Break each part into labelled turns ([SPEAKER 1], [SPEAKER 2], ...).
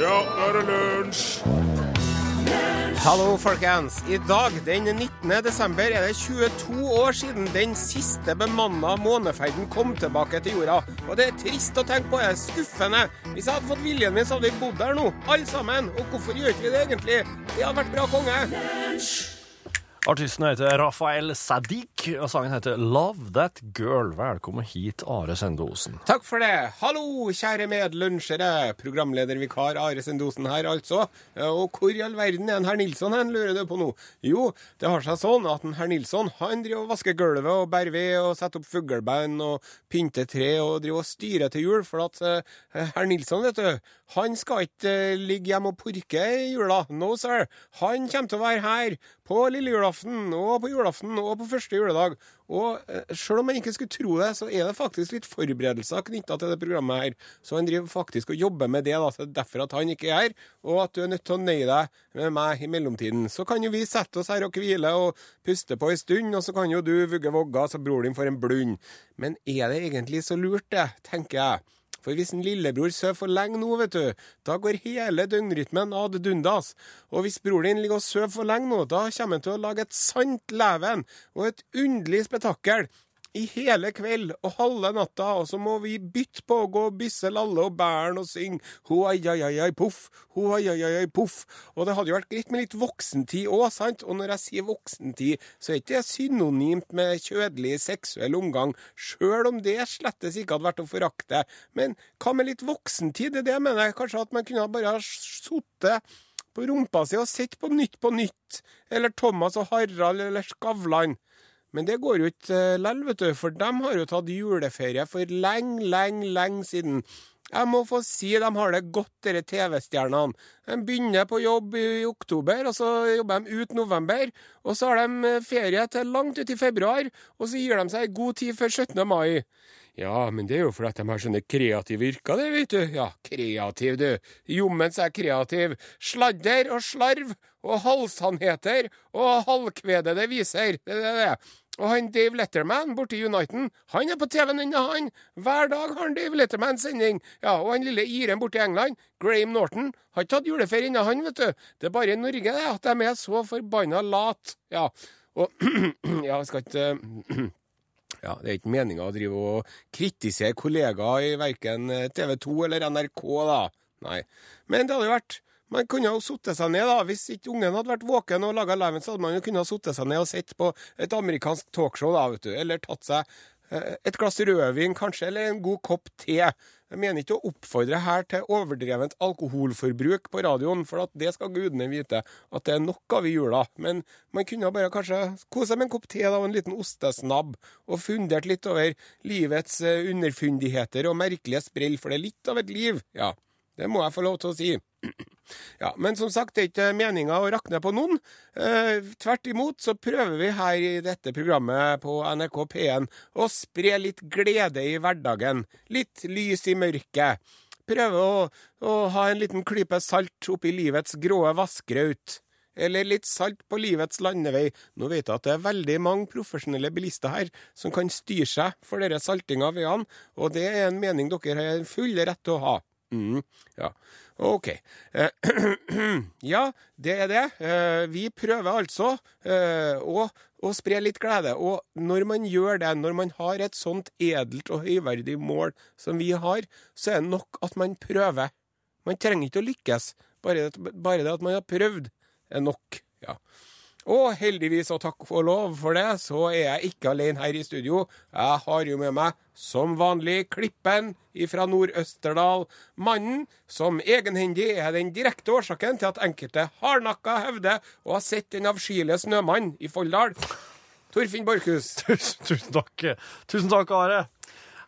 [SPEAKER 1] Ja, nå er det lunsj!
[SPEAKER 2] Hallo, folkens. I dag, den 19. desember, er det 22 år siden den siste bemanna måneferden kom tilbake til jorda. Og det er trist å tenke på. Det er skuffende. Hvis jeg hadde fått viljen min, så hadde vi bodd der nå, alle sammen. Og hvorfor gjør ikke vi det egentlig? Det hadde vært bra, konge.
[SPEAKER 3] Artisten heter Rafael Sadiq, og sangen heter Love That Girl. Velkommen hit, Are Sende Osen.
[SPEAKER 2] Takk for det. Hallo, kjære medlunsjere. Programledervikar Are Sendosen her, altså. Og hvor i all verden er en herr Nilsson hen, lurer du på nå? Jo, det har seg sånn at en herr Nilsson han driver og vasker gulvet og bærer ved og setter opp fugleband og pynter tre og driver og styrer til jul, for at uh, herr Nilsson, vet du, han skal ikke uh, ligge hjemme og purke i jula. No, sir. Han kommer til å være her på lille julaften og på julaften og på første juledag. Og eh, selv om man ikke skulle tro det, så er det faktisk litt forberedelser knytta til det programmet her. Så han driver faktisk og jobber med det. da, så det er derfor at han ikke er her, og at du er nødt til å nøye deg med meg i mellomtiden. Så kan jo vi sette oss her og hvile og puste på en stund, og så kan jo du vugge vogga så bror din får en blund. Men er det egentlig så lurt, det, tenker jeg. For hvis en lillebror sover for lenge nå, vet du, da går hele døgnrytmen ad dundas. Og hvis bror din ligger og sover for lenge nå, da kommer han til å lage et sant leven og et underlig spetakkel i hele kveld og halve natta, og så må vi bytte på å gå og bysse lalle og bæren og synge ho ai ai ai ai poff, ho ai ai ai ai poff. Og det hadde jo vært greit med litt voksentid òg, sant? Og når jeg sier voksentid, så er ikke det synonymt med kjødelig seksuell omgang, sjøl om det slettes ikke hadde vært å forakte. Men hva med litt voksentid? Det er det jeg mener. Kanskje at man kunne bare ha sittet på rumpa si og sett på Nytt på Nytt, eller Thomas og Harald eller Skavlan. Men det går jo ikke lell, vet du, for de har jo tatt juleferie for lenge, lenge, lenge siden. Jeg må få si de har det godt, dere TV-stjernene. De begynner på jobb i oktober, og så jobber de ut november. Og så har de ferie til langt ut i februar, og så gir de seg god tid før 17. mai. Ja, men det er jo fordi at de har sånne kreative yrker, det, vet du. Ja, kreativ, du. Jommen er kreativ. Sladder og slarv og halvsannheter og halvkvedede viser. Det er det. det. Og han Dave Letterman borte i Uniten, han er på TV-en ennå, han. Hver dag har han Dave Letterman sending. Ja, og han lille iren borte i England, Graham Norton, har ikke tatt juleferie ennå, han, vet du. Det er bare i Norge det, at de er så forbanna late. Ja, og Ja, jeg skal ikke ja, Det er ikke meninga å drive og kritisere kollegaer i verken TV 2 eller NRK, da. Nei. Men det hadde jo vært man kunne jo satt seg ned, da. Hvis ikke ungen hadde vært våken og laga leven, så hadde man jo kunnet sittet seg ned og sett på et amerikansk talkshow, da, vet du. Eller tatt seg et glass rødvin, kanskje, eller en god kopp te. Jeg mener ikke å oppfordre her til overdrevent alkoholforbruk på radioen, for det skal gudene vite at det er nok av i jula. Men man kunne bare kanskje kose seg med en kopp te da, og en liten ostesnabb, og fundert litt over livets underfundigheter og merkelige sprell, for det er litt av et liv. Ja, det må jeg få lov til å si. Ja, Men som sagt, det er ikke meninga å rakne på noen. Eh, tvert imot så prøver vi her i dette programmet på NRK P1 å spre litt glede i hverdagen. Litt lys i mørket. Prøve å, å ha en liten klype salt oppi livets gråe vassgraut. Eller litt salt på livets landevei. Nå vet jeg at det er veldig mange profesjonelle bilister her som kan styre seg for denne saltinga av veiene, og det er en mening dere har full rett til å ha. Mm, ja. OK. ja, det er det. Vi prøver altså å, å spre litt glede. Og når man gjør det, når man har et sånt edelt og høyverdig mål som vi har, så er det nok at man prøver. Man trenger ikke å lykkes. Bare det, bare det at man har prøvd, er nok. Ja. Og heldigvis og takk og lov for det, så er jeg ikke alene her i studio. Jeg har jo med meg, som vanlig, Klippen fra Nord-Østerdal. Mannen som egenhendig er den direkte årsaken til at enkelte hardnakka hevder å ha sett Den avskyelige snømann i Folldal. Torfinn Borchhus.
[SPEAKER 3] Tusen, tusen takk. Tusen takk, Are.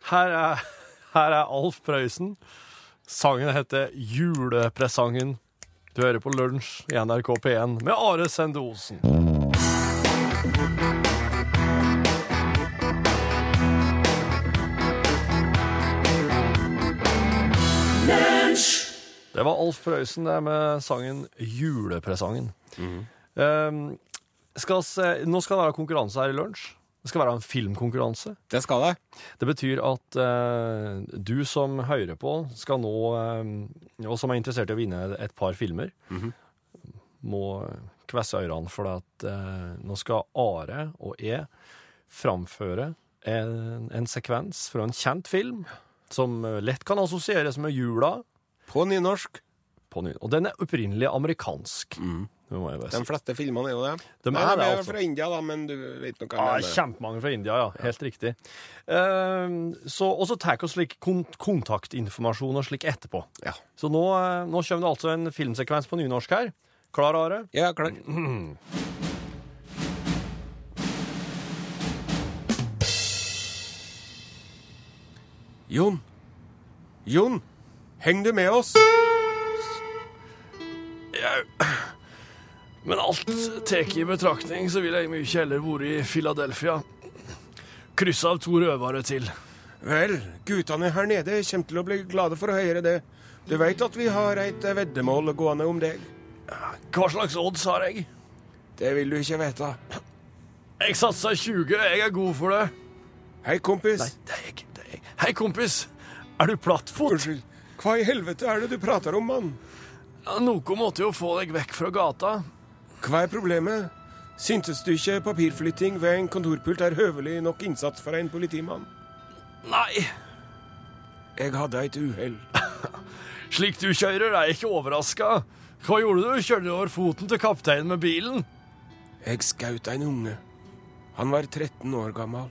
[SPEAKER 3] Her er, her er Alf Prøysen. Sangen heter Julepresangen. Du hører på Lunsj i NRK P1 med Are Sende Osen. Det var Alf Prøysen det med sangen 'Julepresangen'. Um, skal se, nå skal det være konkurranse her i lunsj. Det skal være en filmkonkurranse.
[SPEAKER 2] Det skal det.
[SPEAKER 3] Det betyr at uh, du som hører på, skal nå, uh, og som er interessert i å vinne et par filmer, må kvesse ørene, for at uh, nå skal Are og jeg framføre en, en sekvens fra en kjent film, som eh, lett kan assosieres med jula,
[SPEAKER 2] På nynorsk.
[SPEAKER 3] på ny. Og den er opprinnelig amerikansk. Det må jeg bare
[SPEAKER 2] De fleste filmene er jo det.
[SPEAKER 3] De er Nei,
[SPEAKER 2] de
[SPEAKER 3] altså.
[SPEAKER 2] fra India, da, men du vet nok hva
[SPEAKER 3] ah,
[SPEAKER 2] jeg mener.
[SPEAKER 3] kjempemange fra India, ja. Helt riktig. Eh, så, og så tar vi slik kon kontaktinformasjon og slik etterpå.
[SPEAKER 2] Ja.
[SPEAKER 3] Så nå, eh, nå kommer det altså en filmsekvens på nynorsk her. Klar, Are?
[SPEAKER 2] Ja, klar. Jon. Jon, heng du med oss?
[SPEAKER 3] Men alt tatt i betraktning, så ville jeg mye heller vært i Philadelphia. Kryssa av to røvere til.
[SPEAKER 2] Vel, guttene her nede kommer til å bli glade for å høre det. Du veit at vi har et veddemål gående om deg.
[SPEAKER 3] Hva slags odds har jeg?
[SPEAKER 2] Det vil du ikke vite.
[SPEAKER 3] Jeg satser 20, jeg er god for det.
[SPEAKER 2] Hei, kompis.
[SPEAKER 3] Nei, Det er jeg, det er jeg. Hei, kompis. Er du plattfot?
[SPEAKER 2] Unnskyld. Hva i helvete er det du prater om, mann?
[SPEAKER 3] Ja, Noe måtte jo få deg vekk fra gata.
[SPEAKER 2] Hva er problemet? Syntes du ikke papirflytting ved en kontorpult er høvelig nok innsats for en politimann?
[SPEAKER 3] Nei,
[SPEAKER 2] Jeg hadde et uhell.
[SPEAKER 3] slik du kjører er jeg ikke overraska. Hva gjorde du? Kjørte du over foten til kapteinen med bilen?
[SPEAKER 2] Jeg skjøt en unge. Han var 13 år gammel.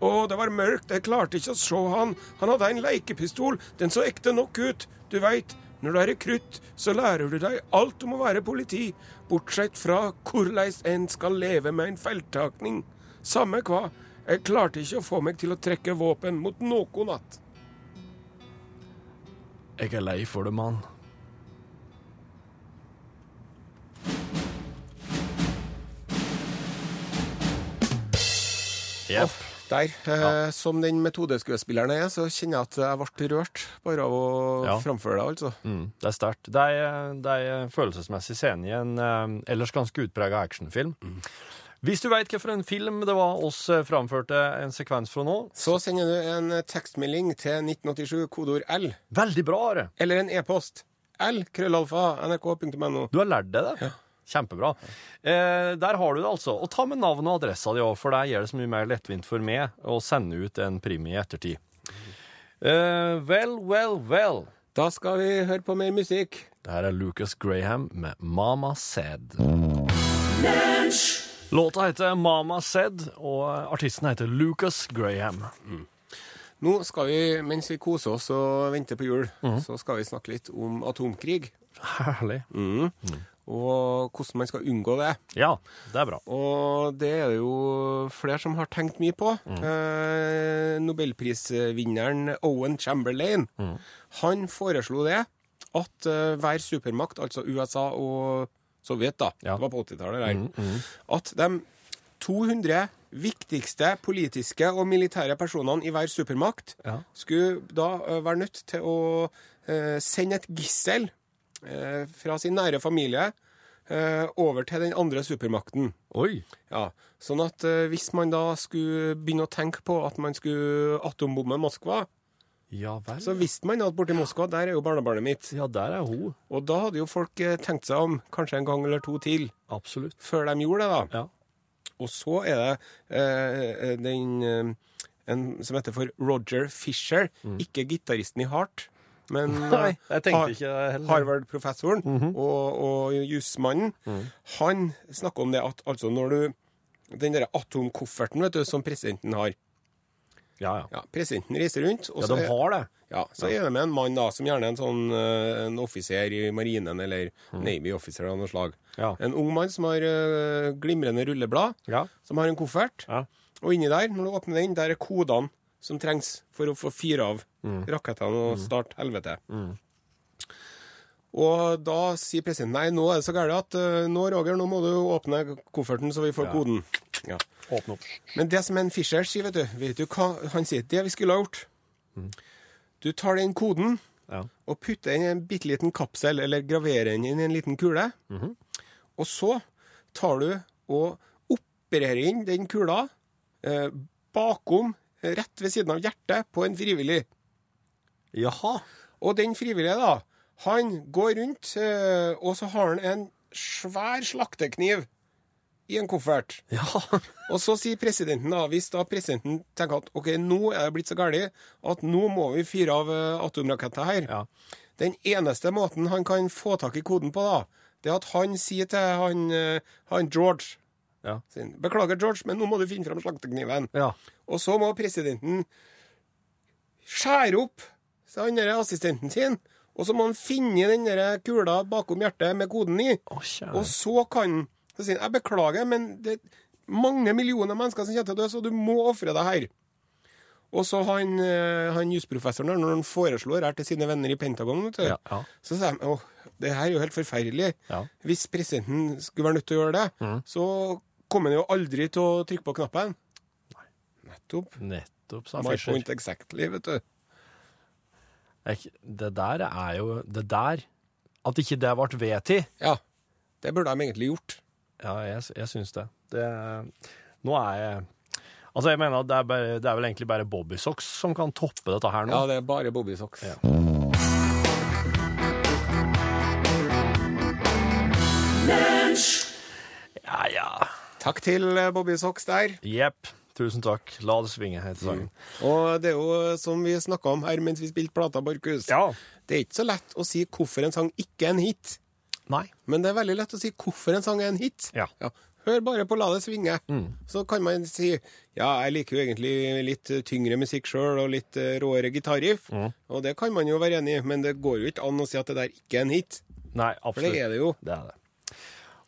[SPEAKER 2] Å, det var mørkt, jeg klarte ikke å se han. Han hadde en leikepistol, den så ekte nok ut. Du veit, når du er rekrutt, så lærer du deg alt om å være politi, bortsett fra korleis en skal leve med en feiltakning. Samme hva, jeg klarte ikke å få meg til å trekke våpen mot noen natt.
[SPEAKER 3] Jeg er lei for det, mann. Jepp.
[SPEAKER 2] Der, eh, som den metodeskuespilleren jeg er, så kjenner jeg at jeg ble rørt bare av å
[SPEAKER 3] Ja.
[SPEAKER 2] framføre det, altså.
[SPEAKER 3] Mm, det er sterkt. Det det er en følelsesmessig scene i en eh, ellers ganske utprega actionfilm. Hvis du veit hvilken film det var oss eh, framførte en sekvens fra nå,
[SPEAKER 2] Så sender du en tekstmelding til 1987, kodeord L,
[SPEAKER 3] veldig bra, Are.
[SPEAKER 2] eller en e-post. L, krøllalfa, nrk.no.
[SPEAKER 3] Du har lært deg det. Kjempebra. Eh, der har du det, altså. Og ta med navn og adressa di òg, for det gjør det så mye mer lettvint for meg å sende ut en premie i ettertid. Eh, vel, vel, vel.
[SPEAKER 2] Da skal vi høre på mer musikk.
[SPEAKER 3] Det her er Lucas Graham med Mama Said. Låta heter Mama Said, og artisten heter Lucas Graham.
[SPEAKER 2] Nå skal vi, mens vi koser oss og venter på jul, så skal vi snakke litt om atomkrig.
[SPEAKER 3] Herlig.
[SPEAKER 2] Og hvordan man skal unngå det.
[SPEAKER 3] Ja, det er bra.
[SPEAKER 2] Og det er det jo flere som har tenkt mye på. Eh, Nobelprisvinneren Owen Chamberlain han foreslo det at eh, hver supermakt, altså USA og Sovjet, da,
[SPEAKER 3] Ja.
[SPEAKER 2] det var på 80-tallet mm, at de 200 viktigste politiske og militære personene i hver supermakt
[SPEAKER 3] Ja.
[SPEAKER 2] skulle da uh, være nødt til å uh, sende et gissel uh, fra sin nære familie over til den andre supermakten.
[SPEAKER 3] Oi.
[SPEAKER 2] Ja, Sånn at eh, hvis man da skulle begynne å tenke på at man skulle atombombe Moskva,
[SPEAKER 3] Ja
[SPEAKER 2] så visste man at borti Moskva, der er jo barnebarnet mitt.
[SPEAKER 3] Ja, der er hun.
[SPEAKER 2] Og da hadde jo folk eh, tenkt seg om kanskje en gang eller to til
[SPEAKER 3] Absolutt.
[SPEAKER 2] før de gjorde det, da.
[SPEAKER 3] Ja.
[SPEAKER 2] Og så er det eh, den eh, en som heter for Roger Fisher, ikke gitaristen i Heart, men
[SPEAKER 3] Mm.
[SPEAKER 2] Eh,
[SPEAKER 3] jeg tenkte ikke det heller.
[SPEAKER 2] Harvard-professoren og, og jusmannen, han snakker om det at altså når du Den derre atomkofferten vet du, som presidenten har
[SPEAKER 3] Ja, ja.
[SPEAKER 2] ja, Presidenten reiser rundt,
[SPEAKER 3] Ja,
[SPEAKER 2] så,
[SPEAKER 3] de har det.
[SPEAKER 2] ja, så er det med en mann da, som gjerne er en sånn eh, en offiser i marinen eller Navy officer av noe slag.
[SPEAKER 3] Ja.
[SPEAKER 2] En ung mann som har eh, glimrende rulleblad,
[SPEAKER 3] Ja.
[SPEAKER 2] som har en koffert.
[SPEAKER 3] Ja.
[SPEAKER 2] Og inni der, når du åpner den, der er kodene som trengs for å få fyre av rakettene og starte helvete. Og da sier presidenten nei, nå er det så galt at eh, nå, Roger, nå må du åpne kofferten så vi får koden. Ja.
[SPEAKER 3] Åpne opp.
[SPEAKER 2] Men det som en Fischer sier, vet du, vet du hva han sier? Det vi skulle ha gjort. Du tar den koden
[SPEAKER 3] Ja.
[SPEAKER 2] og putter den i en bitte liten kapsel, eller graverer den inn i en liten kule. Og så tar du og opererer inn den kula eh, bakom, rett ved siden av hjertet, på en frivillig.
[SPEAKER 3] Jaha.
[SPEAKER 2] Og den frivillige, da, han går rundt, eh, og så har han en svær slaktekniv i en koffert.
[SPEAKER 3] Ja.
[SPEAKER 2] Og så sier presidenten, da, hvis da presidenten tenker at OK, nå er det blitt så galt at nå må vi fyre av eh, atomraketter her.
[SPEAKER 3] Ja.
[SPEAKER 2] Den eneste måten han kan få tak i koden på, da, det er at han sier til han, eh, han George
[SPEAKER 3] Ja.
[SPEAKER 2] Beklager, George, men nå må du finne fram slaktekniven.
[SPEAKER 3] Ja.
[SPEAKER 2] Og så må presidenten skjære opp så han der assistenten sin, og så må han finne den der kula bakom hjertet med koden i.
[SPEAKER 3] Å.
[SPEAKER 2] Og så kan han si Jeg beklager, men det er mange millioner mennesker som kommer til å dø, så du må ofre deg her. Og så han, eh, han jusprofessoren, når han foreslår her til sine venner i Pentagon, vet du,
[SPEAKER 3] Ja, ja.
[SPEAKER 2] så sier de åh, det her er jo helt forferdelig.
[SPEAKER 3] Ja.
[SPEAKER 2] Hvis presidenten skulle være nødt til å gjøre det, så kommer han jo aldri til å trykke på knappen. Nettopp.
[SPEAKER 3] Nettopp, sa
[SPEAKER 2] My
[SPEAKER 3] Fischer.
[SPEAKER 2] point exactly, vet du.
[SPEAKER 3] Jeg- Det der er jo Det der At ikke det ble vedtatt
[SPEAKER 2] Ja, det burde de egentlig gjort.
[SPEAKER 3] Ja, jeg, jeg syns det. det. Nå er jeg Altså, jeg mener at det er, bare, det er vel egentlig bare Bobby Socks som kan toppe dette her nå.
[SPEAKER 2] Ja, det er bare Bobby Socks.
[SPEAKER 3] Ja. Ja, ja.
[SPEAKER 2] Takk til eh, Bobby Socks der.
[SPEAKER 3] Jepp. Tusen takk. La det svinge, heter sangen.
[SPEAKER 2] Og det er jo som vi snakka om her mens vi spilte plata, Borchhus.
[SPEAKER 3] Ja.
[SPEAKER 2] Det er ikke så lett å si hvorfor en sang ikke er en hit.
[SPEAKER 3] Nei.
[SPEAKER 2] Men det er veldig lett å si hvorfor en sang er en hit.
[SPEAKER 3] Ja.
[SPEAKER 2] Hør bare på La det svinge.
[SPEAKER 3] Mm.
[SPEAKER 2] Så kan man si ja, jeg liker jo egentlig litt tyngre musikk sjøl, og litt eh, råere gitarriff.
[SPEAKER 3] Mm.
[SPEAKER 2] Og det kan man jo være enig i, men det går jo ikke an å si at det der ikke er en hit.
[SPEAKER 3] Nei, absolutt.
[SPEAKER 2] For det er det jo.
[SPEAKER 3] Det er det.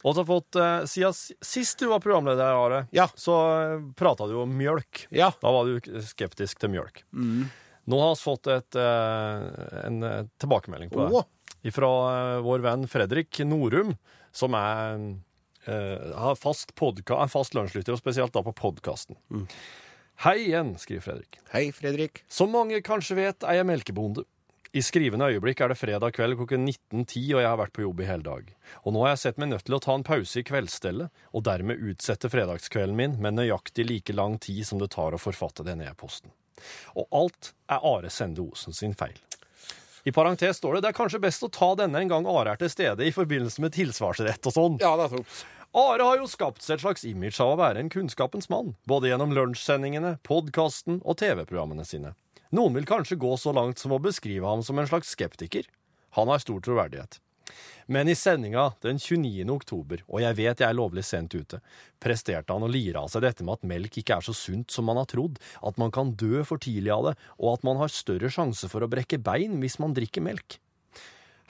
[SPEAKER 3] Og så har fått, eh, Siden s- sist du var programleder, Are,
[SPEAKER 2] Ja.
[SPEAKER 3] så uh, prata du om mjølk.
[SPEAKER 2] Ja.
[SPEAKER 3] Da var du skeptisk til mjølk. Nå har vi fått et, eh, en eh, tilbakemelding på det.
[SPEAKER 2] Å,
[SPEAKER 3] Fra eh, vår venn Fredrik Norum, som er eh, har fast, podka, er fast lunsjlytter, og spesielt da på podkasten. Hei igjen, skriver Fredrik.
[SPEAKER 2] hei, Fredrik.
[SPEAKER 3] Som mange kanskje vet, er jeg melkebonde. I skrivende øyeblikk er det fredag kveld klokken 19.10, og jeg har vært på jobb i hele dag. Og nå har jeg sett meg nødt til å ta en pause i kveldsstellet, og dermed utsette fredagskvelden min med nøyaktig like lang tid som det tar å forfatte denne e-posten. Og alt er Are Sende Osen sin feil. I parentes står det det er kanskje best å ta denne en gang Are er til stede i forbindelse med tilsvarsrett og sånn.
[SPEAKER 2] Ja, nettopp.
[SPEAKER 3] Are har jo skapt seg et slags image av å være en kunnskapens mann, både gjennom lunsjsendingene, podkasten og TV-programmene sine. Noen vil kanskje gå så langt som å beskrive ham som en slags skeptiker. Han har stor troverdighet. Men i sendinga den 29. oktober, og jeg vet jeg er lovlig sent ute, presterte han å lire av seg dette med at melk ikke er så sunt som man har trodd, at man kan dø for tidlig av det, og at man har større sjanse for å brekke bein hvis man drikker melk.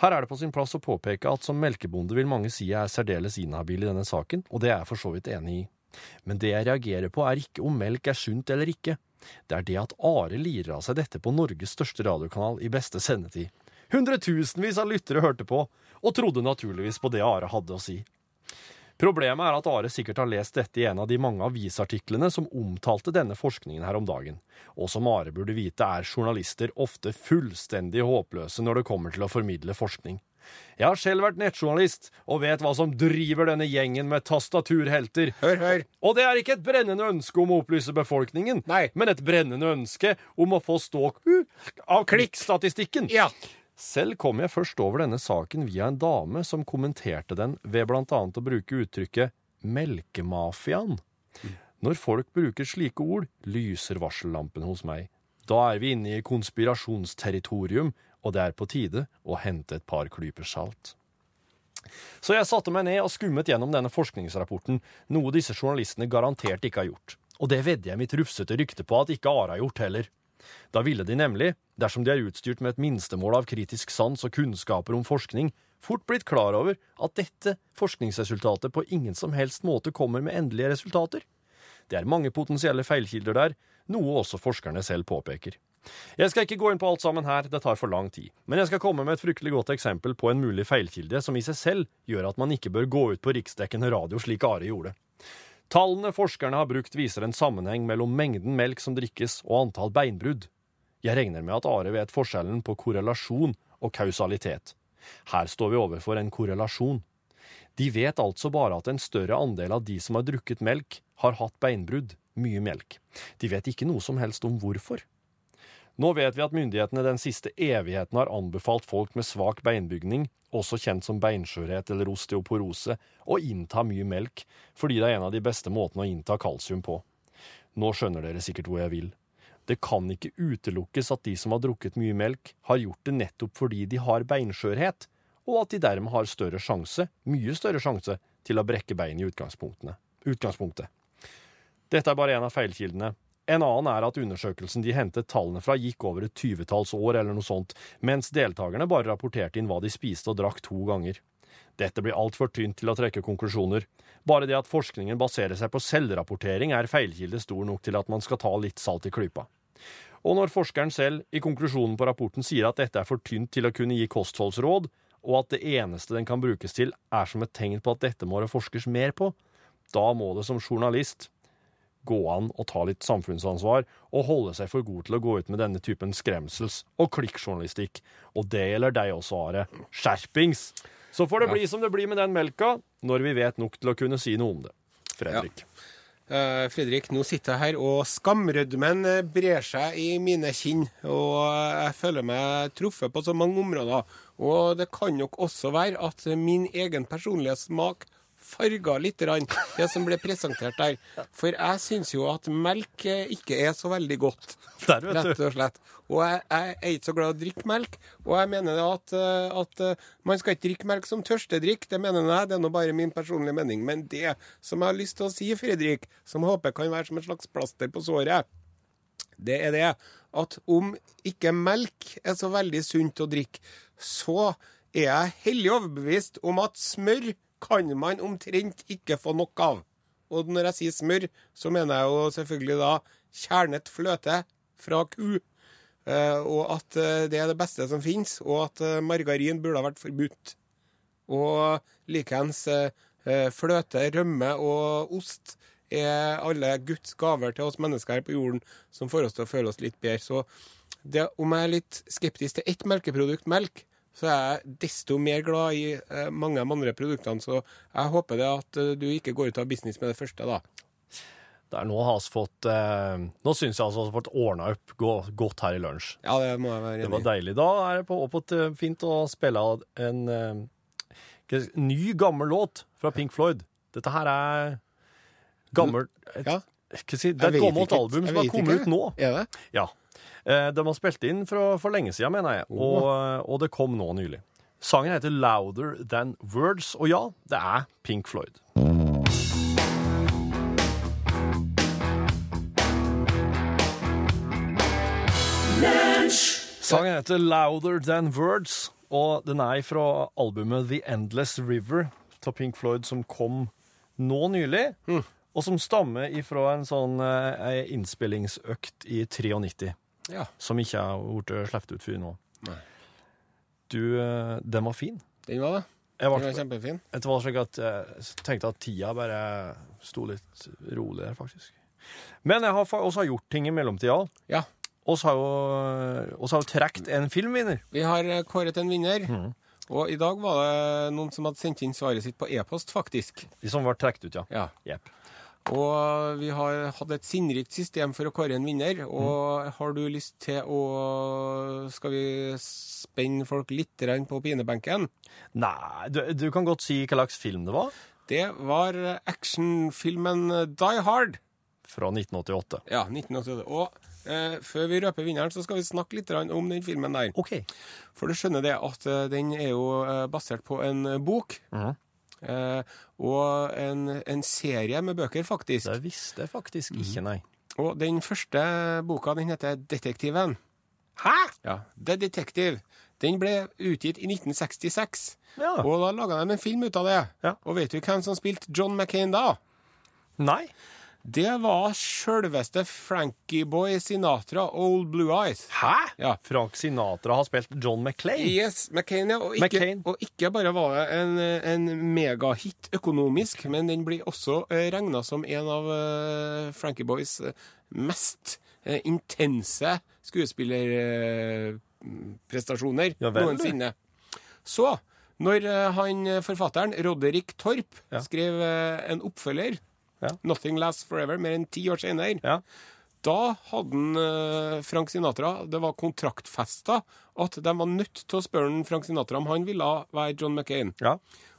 [SPEAKER 3] Her er det på sin plass å påpeke at som melkebonde vil mange si jeg er særdeles inhabil i denne saken, og det er jeg for så vidt enig i. Men det jeg reagerer på er ikke om melk er sunt eller ikke. Det er det at Are lirer av seg dette på Norges største radiokanal i beste sendetid. Hundretusenvis av lyttere hørte på, og trodde naturligvis på det Are hadde å si. Problemet er at Are sikkert har lest dette i en av de mange avisartiklene som omtalte denne forskningen her om dagen, og som Are burde vite er journalister ofte fullstendig håpløse når det kommer til å formidle forskning. Jeg har selv vært nettjournalist, og vet hva som driver denne gjengen med tastaturhelter.
[SPEAKER 2] Hør, hør.
[SPEAKER 3] Og det er ikke et brennende ønske om å opplyse befolkningen,
[SPEAKER 2] Nei.
[SPEAKER 3] men et brennende ønske om å få ståk av klikkstatistikken.
[SPEAKER 2] Ja.
[SPEAKER 3] Selv kom jeg først over denne saken via en dame som kommenterte den ved blant annet å bruke uttrykket melkemafiaen. Når folk bruker slike ord, lyser varsellampen hos meg. Da er vi inne i konspirasjonsterritorium, og det er på tide å hente et par klyper salt. Så jeg satte meg ned og skummet gjennom denne forskningsrapporten, noe disse journalistene garantert ikke har gjort. Og det vedder jeg mitt rufsete rykte på at ikke Are har gjort heller. Da ville de nemlig, dersom de er utstyrt med et minstemål av kritisk sans og kunnskaper om forskning, fort blitt klar over at dette forskningsresultatet på ingen som helst måte kommer med endelige resultater. Det er mange potensielle feilkilder der, noe også forskerne selv påpeker. Jeg skal ikke gå inn på alt sammen her, det tar for lang tid, men jeg skal komme med et fryktelig godt eksempel på en mulig feilkilde som i seg selv gjør at man ikke bør gå ut på riksdekkende radio slik Are gjorde. Tallene forskerne har brukt viser en sammenheng mellom mengden melk som drikkes og antall beinbrudd. Jeg regner med at Are vet forskjellen på korrelasjon og kausalitet. Her står vi overfor en korrelasjon. De vet altså bare at en større andel av de som har drukket melk, har hatt beinbrudd. mye melk. De vet ikke noe som helst om hvorfor. Nå vet vi at myndighetene den siste evigheten har anbefalt folk med svak beinbygning, også kjent som beinskjørhet eller osteoporose, å innta mye melk, fordi det er en av de beste måtene å innta kalsium på. Nå skjønner dere sikkert hvor jeg vil. Det kan ikke utelukkes at de som har drukket mye melk, har gjort det nettopp fordi de har beinskjørhet, og at de dermed har større sjanse, mye større sjanse, til å brekke bein i utgangspunktet. Dette er bare en av feilkildene. En annen er at undersøkelsen de hentet tallene fra, gikk over et tyvetalls år eller noe sånt, mens deltakerne bare rapporterte inn hva de spiste og drakk to ganger. Dette blir altfor tynt til å trekke konklusjoner. Bare det at forskningen baserer seg på selvrapportering, er feilkilde stor nok til at man skal ta litt salt i klypa. Og når forskeren selv i konklusjonen på rapporten sier at dette er for tynt til å kunne gi kostholdsråd, og at det eneste den kan brukes til, er som et tegn på at dette må det forskes mer på, da må det som journalist gå an å ta litt samfunnsansvar og holde seg for god til å gå ut med denne typen skremsels- og klikkjournalistikk. Og det gjelder deg også, Are. Skjerpings! Så får det bli som det blir med den melka, når vi vet nok til å kunne si noe om det. Fredrik.
[SPEAKER 2] Eh, Fredrik, nå sitter jeg her, og skamrødmen eh, brer seg i mine kinn. Og eh, jeg føler meg truffet på så mange områder. Og det kan nok også være at min egen personlige smak farga litt rann, det som ble presentert der. For jeg syns jo at melk eh, ikke er så veldig godt.
[SPEAKER 3] Der, vet
[SPEAKER 2] Rett og slett. Og jeg, jeg er ikke så glad i å drikke melk. Og jeg mener at, eh, at eh, man skal ikke drikke melk som tørstedrikk. Det mener jeg, det er nå bare min personlige mening. Men det som jeg har lyst til å si, Fredrik, som håper kan være som et slags plaster på såret, det er det at om ikke melk er så veldig sunt å drikke, så er jeg hellig overbevist om at smør kan man omtrent ikke få nok av. Og når jeg sier smør, så mener jeg jo selvfølgelig da kjernet fløte fra ku. Eh, og at eh, det er det beste som finnes, og at eh, margarin burde ha vært forbudt. Og likeens fløte, rømme og ost er alle Guds gaver til oss mennesker her på jorden som får oss til å føle oss litt bedre. Så det, om jeg er litt skeptisk til ett melkeprodukt, melk, så er jeg desto mer glad i eh, mange av de andre produktene. Så jeg håper det at eh, du ikke går ut av business med det første, da.
[SPEAKER 3] Der nå har vi fått eh, Nå syns jeg altså vi har fått ordna opp gå, godt her i lunsj.
[SPEAKER 2] Ja, det må jeg være enig.
[SPEAKER 3] Det
[SPEAKER 2] var
[SPEAKER 3] deilig. Da er det på, på et, fint å spille en eh, ny, gammel låt fra Pink Floyd. Dette her er gammel et,
[SPEAKER 2] Ja.
[SPEAKER 3] si, Det er et gammelt album som har kommet ut nå.
[SPEAKER 2] Er det?
[SPEAKER 3] Ja. Eh, de har spilt inn for, for lenge siden, mener jeg, og, og det kom nå nylig. Sangen heter 'Louder Than Words', og ja, det er Pink Floyd. Sangen heter 'Louder Than Words', og den er fra albumet 'The Endless River' av Pink Floyd, som kom nå nylig, og som stammer ifra en sånn eh, innspillingsøkt i 93
[SPEAKER 2] Ja.
[SPEAKER 3] som ikke har blitt sluppet ut før nå.
[SPEAKER 2] Nei.
[SPEAKER 3] Du, eh, den var fin.
[SPEAKER 2] Den var det.
[SPEAKER 3] Jeg
[SPEAKER 2] Den
[SPEAKER 3] var,
[SPEAKER 2] kjempefin.
[SPEAKER 3] det var slik at jeg tenkte at tida bare sto litt rolig der, faktisk. Men jeg har også gjort ting i mellomtida.
[SPEAKER 2] Ja.
[SPEAKER 3] Vi har jo, og har jo trukket en filmvinner.
[SPEAKER 2] Vi har eh, kåret en vinner.
[SPEAKER 3] Mm.
[SPEAKER 2] Og i dag var det noen som hadde sendt inn svaret sitt på e-post, faktisk.
[SPEAKER 3] De som ble trukket ut, ja.
[SPEAKER 2] Ja. Og vi har hatt et sinnrikt system for å kåre en vinner. Og har du lyst til å Skal vi spenne folk litt på pinebenken?
[SPEAKER 3] Nei, du, du kan godt si hva slags film det var.
[SPEAKER 2] Det var actionfilmen Die Hard.
[SPEAKER 3] Fra 1988.
[SPEAKER 2] Ja, 1988. Og eh, før vi røper vinneren, så skal vi snakke litt om den filmen der.
[SPEAKER 3] OK.
[SPEAKER 2] For du skjønner det at eh, den er jo eh, basert på en bok.
[SPEAKER 3] Mhm.
[SPEAKER 2] Eh, og en, en serie med bøker, faktisk.
[SPEAKER 3] Det visste jeg faktisk ikke, nei.
[SPEAKER 2] Og den første boka, den heter Detektiven.
[SPEAKER 3] Hæ?!
[SPEAKER 2] Ja, The Detective. Den ble utgitt i 1966.
[SPEAKER 3] Ja.
[SPEAKER 2] Og da laga de en film ut av det.
[SPEAKER 3] Ja.
[SPEAKER 2] Og vet du hvem som spilte John McCain da?
[SPEAKER 3] Nei.
[SPEAKER 2] Det var sjølveste Frankie Boy Sinatra, Old Blue Eyes.
[SPEAKER 3] Hæ?!
[SPEAKER 2] Ja.
[SPEAKER 3] Frank Sinatra har spilt John McClain.
[SPEAKER 2] Yes, McCain, ja. Og ikke,
[SPEAKER 3] McCain.
[SPEAKER 2] Og ikke bare var det en, en megahit økonomisk, men den blir også uh, regna som en av eh, Frankie Boys eh, mest eh, intense skuespillerprestasjoner
[SPEAKER 3] Ja
[SPEAKER 2] noensinne. Så, når eh, han eh, forfatteren, Roderick Torp,
[SPEAKER 3] Ja.
[SPEAKER 2] skrev eh, en oppfølger
[SPEAKER 3] Ja.
[SPEAKER 2] 'Nothing Lasts Forever', mer enn ti år senere.
[SPEAKER 3] Ja.
[SPEAKER 2] Da hadde han, eh, Frank Sinatra Det var kontraktfesta at de var nødt til å spørre han Frank Sinatra om han ville være John McCain.
[SPEAKER 3] ja.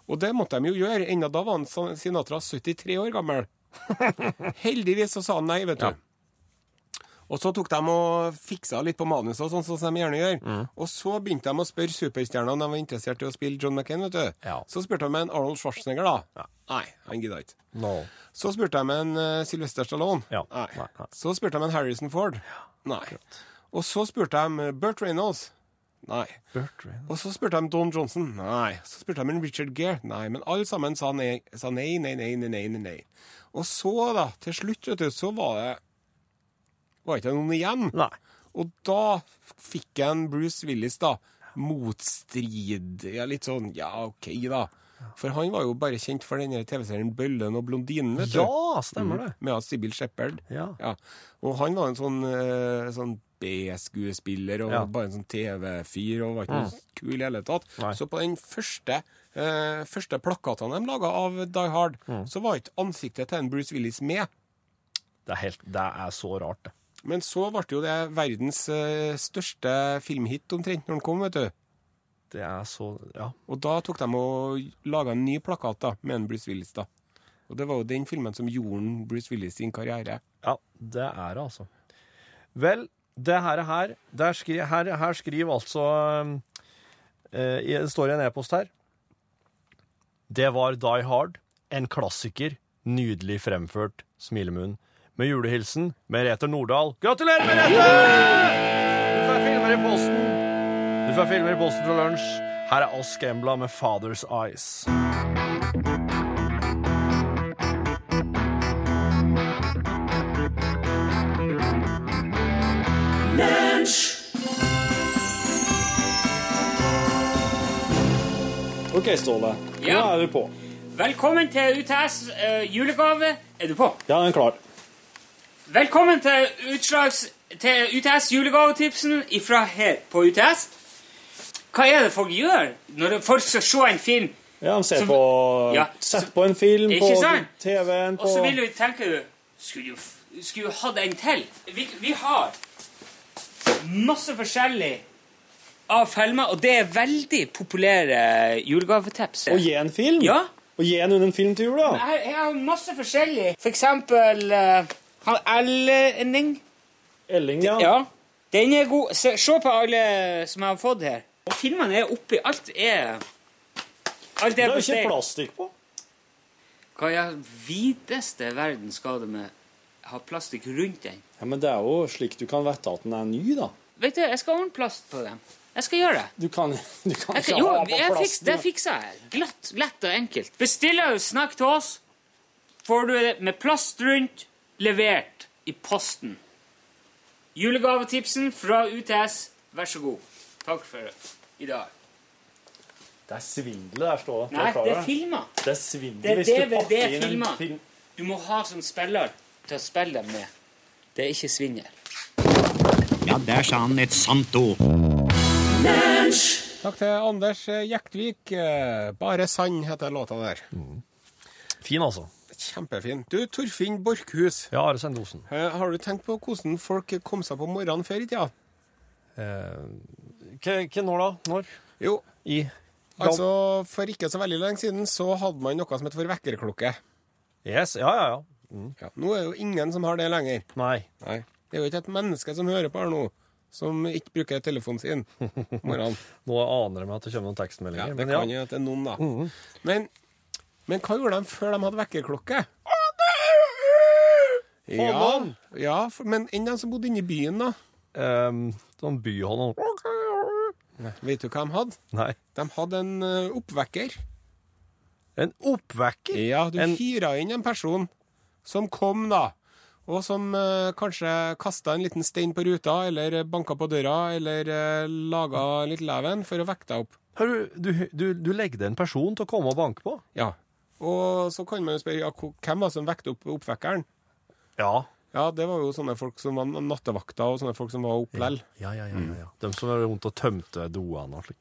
[SPEAKER 2] Og det måtte de jo gjøre. Enda da var han Sinatra 73 år gammel. Heldigvis så sa han nei, vet du.
[SPEAKER 3] Ja.
[SPEAKER 2] Og så tok de og fiksa litt på manuset, og sånn som de gjerne gjør.
[SPEAKER 3] Mm.
[SPEAKER 2] Og så begynte de å spørre superstjernene om de var interessert i å spille John McCain. vet du.
[SPEAKER 3] Ja.
[SPEAKER 2] Så spurte de en Arnold Schwarzenegger, da.
[SPEAKER 3] Ja.
[SPEAKER 2] Nei, han gidda ikke.
[SPEAKER 3] No.
[SPEAKER 2] Så spurte de en uh, Sylvester Stallone.
[SPEAKER 3] Ja.
[SPEAKER 2] Nei.
[SPEAKER 3] Nei, nei.
[SPEAKER 2] Så spurte de en Harrison Ford. Nei. Og så spurte de Burt Reynolds. Nei.
[SPEAKER 3] Burt Reynolds.
[SPEAKER 2] Og så spurte de Don Johnson. Nei. Så spurte de en Richard Gere. Nei. Men alle sammen sa nei, sa nei, nei, nei, nei, nei, nei. Og så, da, til slutt, vet du, så var det Var ikke noen igjen.
[SPEAKER 3] Nei.
[SPEAKER 2] Og da fikk en Bruce Willis, da, motstrid Ja, litt sånn Ja, OK, da. For han var jo bare kjent for denne TV-serien Bøllen og blondinen, vet du.
[SPEAKER 3] Ja, stemmer det.
[SPEAKER 2] Med Sibyl Shepherd.
[SPEAKER 3] Ja.
[SPEAKER 2] Og han var en sånn, eh, sånn B-skuespiller og
[SPEAKER 3] Ja.
[SPEAKER 2] bare en sånn TV-fyr og var ikke noe kul i hele tatt.
[SPEAKER 3] Nei.
[SPEAKER 2] Så på den første, eh, første plakatene de laga av Die Hard, så var ikke ansiktet til en Bruce Willis med.
[SPEAKER 3] Det er, helt, det er så rart, det.
[SPEAKER 2] Men så ble jo det verdens eh, største filmhit omtrent når den kom, vet du.
[SPEAKER 3] Det er så Ja.
[SPEAKER 2] Og da tok de og laga en ny plakat da, med en Bruce Willis. da. Og det var jo den filmen som gjorde Bruce Willis sin karriere.
[SPEAKER 3] Ja, det er det, altså. Vel, det her, er her, der skri, her, her skriver altså eh, Det står i en e-post her. Det var Die Hard, en klassiker, nydelig fremført, smilemunn. Med julehilsen Merete Nordahl. Gratulerer, Merete! Du får filmer i posten. Du får filmer i posten fra lunsj. Her er Oss Gambla med Father's Eyes. OK, Ståle. Nå
[SPEAKER 4] Ja.
[SPEAKER 3] er vi på.
[SPEAKER 4] Velkommen til UTS eh, julegave. Er du på?
[SPEAKER 3] Ja, den er klar.
[SPEAKER 4] Velkommen til, utslags, til UTS julegavetipsen ifra her på UTS. Hva er det folk gjør når folk skal se en film?
[SPEAKER 3] Ja, de ser
[SPEAKER 4] som,
[SPEAKER 3] på
[SPEAKER 4] Ja,
[SPEAKER 3] Sett på en film på? TV-en på
[SPEAKER 4] Og så vil du tenke du Skulle jo skulle hatt en til. Vi, vi har masse forskjellig av filmer, og det er veldig populære julegavetips.
[SPEAKER 3] Å gi en film?
[SPEAKER 4] Ja.
[SPEAKER 3] Å gi en en film til jul, da?
[SPEAKER 4] Jeg, jeg har masse forskjellig. For eksempel uh, han Elling.
[SPEAKER 3] Elling, ja.
[SPEAKER 4] Ja. Den er god. Se, se på alle som jeg har fått her. Og filmene er oppi. Alt er Alt
[SPEAKER 3] Det
[SPEAKER 4] er
[SPEAKER 3] er
[SPEAKER 4] på
[SPEAKER 3] jo ikke
[SPEAKER 4] steg.
[SPEAKER 3] plastikk på.
[SPEAKER 4] Hva i all videste verden skal det med ha plastikk rundt den?
[SPEAKER 3] Ja, Men det er jo slik du kan vite at den er ny, da.
[SPEAKER 4] Vet du, jeg skal ordne plast på dem. Jeg skal gjøre det.
[SPEAKER 3] Du kan, du kan ikke
[SPEAKER 4] jo,
[SPEAKER 3] ha på
[SPEAKER 4] plast. fiks, det fikser jeg. Glatt, lett og enkelt. Bestiller du snakk til oss, får du det med plast rundt, levert i posten. Julegavetipsen fra UTS, vær så god. Takk for i dag.
[SPEAKER 3] Det er svindel der, står det.
[SPEAKER 4] Nei, det er filmer.
[SPEAKER 3] Det er svindel
[SPEAKER 4] Det er
[SPEAKER 3] hvis du pakker inn en film.
[SPEAKER 4] Du må ha som spiller til å spille dem med. Det er ikke svindel.
[SPEAKER 5] Ja, der sa han et sant ord.
[SPEAKER 2] Takk til Anders Jektvik. Bare sann heter låta der.
[SPEAKER 3] Fin, altså.
[SPEAKER 2] Kjempefin. Du, Torfinn Borchhus.
[SPEAKER 3] Ja, Are Sendosen.
[SPEAKER 2] eh, Har du tenkt på hvordan folk kom seg på morgenen før i tida?
[SPEAKER 3] Hva når da? Når?
[SPEAKER 2] Jo,
[SPEAKER 3] I
[SPEAKER 2] altså for ikke så veldig lenge siden så hadde man noe som het for vekkerklokke.
[SPEAKER 3] Yes, ja, ja, ja.
[SPEAKER 2] Ja, nå er jo ingen som har det lenger.
[SPEAKER 3] Nei.
[SPEAKER 2] Nei. Det er jo ikke et menneske som hører på her nå, som ikke bruker telefonen sin om morgenen.
[SPEAKER 3] Nå aner jeg meg at det kommer noen
[SPEAKER 2] Ja, det
[SPEAKER 3] men
[SPEAKER 2] kan jo at det er noen, da. Men, men hva gjorde de før de hadde vekkerklokke? Ja, ja, for, men enn de som bodde inne i byen, da?
[SPEAKER 3] Um, sånn byhånd
[SPEAKER 2] Vet du hva de hadde?
[SPEAKER 3] Nei.
[SPEAKER 2] De hadde en uh, oppvekker.
[SPEAKER 3] En oppvekker?
[SPEAKER 2] Ja, du
[SPEAKER 3] En-
[SPEAKER 2] hyra inn en person som kom, da. Og som uh, kanskje kasta en liten stein på ruta, eller banka på døra, eller uh, laga litt leven for å vekke deg opp.
[SPEAKER 3] Hør, du, du, du, du legger deg en person til å komme og banke på?
[SPEAKER 2] Ja. Og så kan man jo spørre ja, hvem var det som vekte opp oppvekkeren?
[SPEAKER 3] Ja.
[SPEAKER 2] Ja, det var jo sånne folk som var nattevakter, og sånne folk som var opp lell.
[SPEAKER 3] Ja, ja, ja, ja, ja. De som var rundt og tømte doene og slik.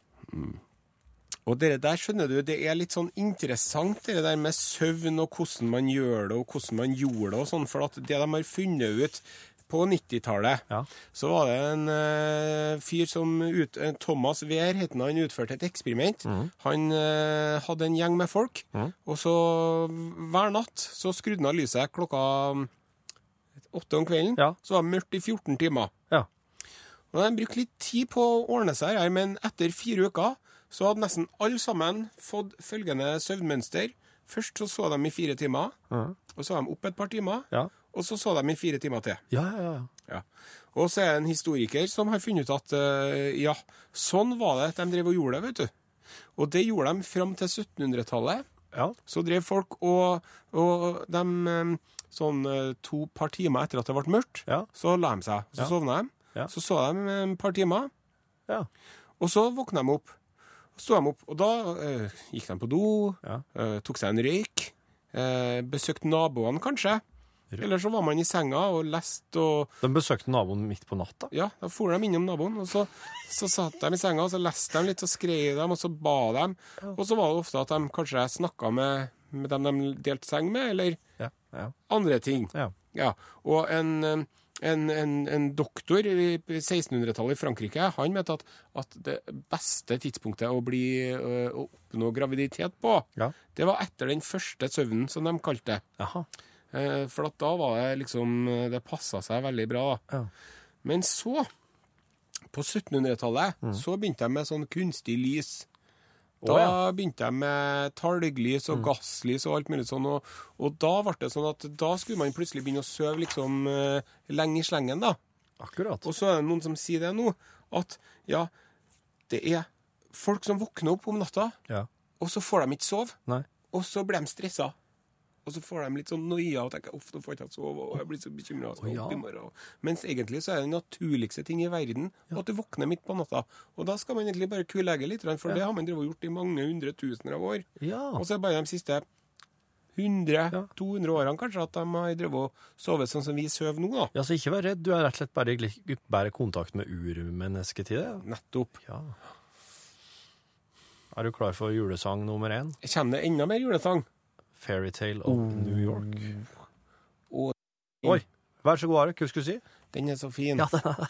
[SPEAKER 2] Og det der, skjønner du, det er litt sånn interessant, det der med søvn og hvordan man gjør det, og hvordan man gjorde det og sånn. For at det de har funnet ut på 90-tallet,
[SPEAKER 3] Ja.
[SPEAKER 2] så var det en uh, fyr som ut, eh, Thomas Wehr het han, han utførte et eksperiment. Han uh, hadde en gjeng med folk, og så hver natt så skrudde han av lyset klokka mm, åtte om kvelden.
[SPEAKER 3] Ja.
[SPEAKER 2] Så var det mørkt i 14 timer.
[SPEAKER 3] Ja.
[SPEAKER 2] Og De brukte litt tid på å ordne seg her, men etter fire uker så hadde nesten alle sammen fått følgende søvnmønster. Først så så de i fire timer, og så var de opp et par timer,
[SPEAKER 3] Ja.
[SPEAKER 2] Og så så de i fire timer til.
[SPEAKER 3] Ja, ja, ja.
[SPEAKER 2] Ja. Og så er det en historiker som har funnet ut at uh, ja, sånn var det at de drev og gjorde det, vet du. Og det gjorde de fram til 1700-tallet.
[SPEAKER 3] ja.
[SPEAKER 2] Så drev folk og, og de eh, Sånn eh, to par timer etter at det ble mørkt,
[SPEAKER 3] Ja.
[SPEAKER 2] så la de seg. Så
[SPEAKER 3] Ja.
[SPEAKER 2] sovna de.
[SPEAKER 3] Ja.
[SPEAKER 2] Så så de et par timer,
[SPEAKER 3] ja.
[SPEAKER 2] og så våkna de opp. Så de opp, og da eh, gikk de på do,
[SPEAKER 3] Ja.
[SPEAKER 2] eh, tok seg en røyk, eh, besøkte naboene kanskje. Eller så var man i senga og leste og
[SPEAKER 3] De besøkte naboen midt på natta.
[SPEAKER 2] Ja, da for de innom naboen, og så, så satt de i senga, og så leste de litt, så skrev de, og så ba de. Og så var det ofte at de kanskje snakka med, med dem de delte seng med, eller
[SPEAKER 3] Ja. ja.
[SPEAKER 2] andre ting.
[SPEAKER 3] ja.
[SPEAKER 2] Ja, og en, en, en, en doktor i 1600-tallet i Frankrike, han mente at, at det beste tidspunktet å, bli, eh, å oppnå graviditet på,
[SPEAKER 3] Ja.
[SPEAKER 2] det var etter den første søvnen, som de kalte det. Eh, For at da var det liksom eh, Det passa seg veldig bra.
[SPEAKER 3] Ja.
[SPEAKER 2] Men så, på 1700-tallet,
[SPEAKER 3] Mm.
[SPEAKER 2] så begynte jeg med sånn kunstig lys. Da
[SPEAKER 3] ja. Mm.
[SPEAKER 2] begynte jeg med talglys og gasslys og alt mulig sånn, og, og da ble det sånn at da skulle man plutselig begynne å sove liksom eh, lenge i slengen, da.
[SPEAKER 3] Akkurat.
[SPEAKER 2] Og så er det noen som sier det nå, at ja, det er folk som våkner opp om natta,
[SPEAKER 3] Ja.
[SPEAKER 2] og så får de ikke sove,
[SPEAKER 3] Nei.
[SPEAKER 2] og så blir de stressa. Og så får de litt sånn noia og tenker uff, nå får jeg ikke sove, og jeg blir så bekymra.
[SPEAKER 3] Ja.
[SPEAKER 2] Mens egentlig så er det den naturligste ting i verden at du våkner midt på natta. Og da skal man egentlig bare kulegge litt, for det har man gjort i mange hundre tusener av år.
[SPEAKER 3] Ja.
[SPEAKER 2] Og så er det bare de siste 100-200 årene kanskje at de har drevet og sovet sånn som vi sover nå, da.
[SPEAKER 3] ja, så ikke vær redd. Du er rett og slett bare i bedre kontakt med urmennesket til det.
[SPEAKER 2] Nettopp.
[SPEAKER 3] Ja. Er du klar for julesang nummer én?
[SPEAKER 2] Kommer det enda mer julesang?
[SPEAKER 3] Fairytale of New York.
[SPEAKER 2] Oh.
[SPEAKER 3] Oi, vær så god, Are. Hva skulle du si?
[SPEAKER 2] den er så fin.
[SPEAKER 3] Ja, den er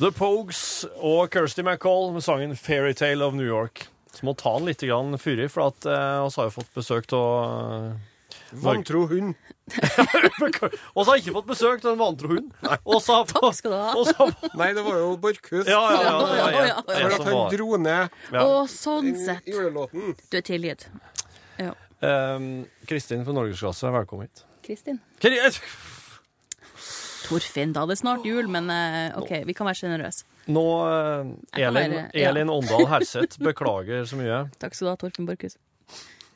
[SPEAKER 3] The Pogues og Kirsty MacColl med sangen 'Fairytale of New York'. Så må ta den litt fyrig, for at eh, oss har jo fått besøk av
[SPEAKER 2] Vantro hund.
[SPEAKER 3] Oss har ikke fått besøk av en vantro hund. Også,
[SPEAKER 6] Takk skal du ha.
[SPEAKER 3] Også,
[SPEAKER 2] Nei, det var jo Borchhus.
[SPEAKER 3] ja, ja, ja,
[SPEAKER 6] Ja, ja, ja.
[SPEAKER 2] For at han dro ned
[SPEAKER 3] ja.
[SPEAKER 6] Og sånn sett.
[SPEAKER 2] julelåten.
[SPEAKER 6] Du er tilgitt. Ja.
[SPEAKER 3] Um, Kristin fra Norgesklasse, velkommen hit.
[SPEAKER 6] Kristin.
[SPEAKER 3] Kri-
[SPEAKER 6] Torfinn, da. Det er snart jul, men eh, OK, vi kan være sjenerøse.
[SPEAKER 3] Nå, Elin,
[SPEAKER 6] være- ja.
[SPEAKER 3] Elin Åndal Herseth, beklager så mye.
[SPEAKER 6] Takk skal du ha, Torfinn Borchhus.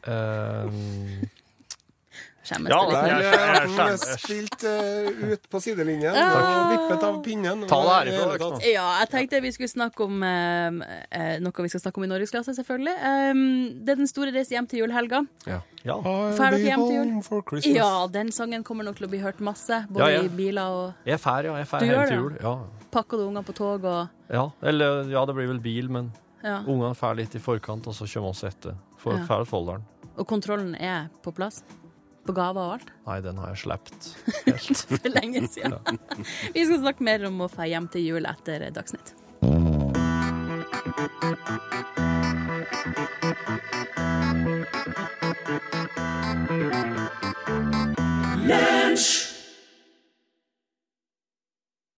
[SPEAKER 3] Ehm,
[SPEAKER 6] Skjemmes
[SPEAKER 3] Ja,
[SPEAKER 6] det
[SPEAKER 2] Der
[SPEAKER 6] litt?
[SPEAKER 2] er
[SPEAKER 3] skilt
[SPEAKER 2] spilt eh, ut på sidelinjen
[SPEAKER 6] Ja.
[SPEAKER 2] og vippet av pinnen.
[SPEAKER 3] Ta det herifra.
[SPEAKER 6] Ja, jeg tenkte vi skulle snakke om eh, noe vi skal snakke om i Norgesklasse, selvfølgelig. Um, det er den store reise hjem til julehelga.
[SPEAKER 3] ja.
[SPEAKER 2] I'll
[SPEAKER 6] Fer dere hjem til jul?
[SPEAKER 2] for
[SPEAKER 6] Ja, den sangen kommer nok til å bli hørt masse, både
[SPEAKER 3] Ja, ja.
[SPEAKER 6] i biler og
[SPEAKER 3] Jeg er fær, ja. Jeg er fær hjem til jul. Ja.
[SPEAKER 6] Pakker du unger på tog og
[SPEAKER 3] ja. Eller ja, det blir vel bil, men
[SPEAKER 6] Ja.
[SPEAKER 3] ungene fær litt i forkant, og så kommer oss etter. For
[SPEAKER 6] Ja.
[SPEAKER 3] fær Folldalen.
[SPEAKER 6] Og kontrollen er på plass? På gaver og alt?
[SPEAKER 3] Nei, den har jeg sluppet helt.
[SPEAKER 6] For lenge siden. Vi skal snakke mer om å få hjem til jul etter Dagsnytt.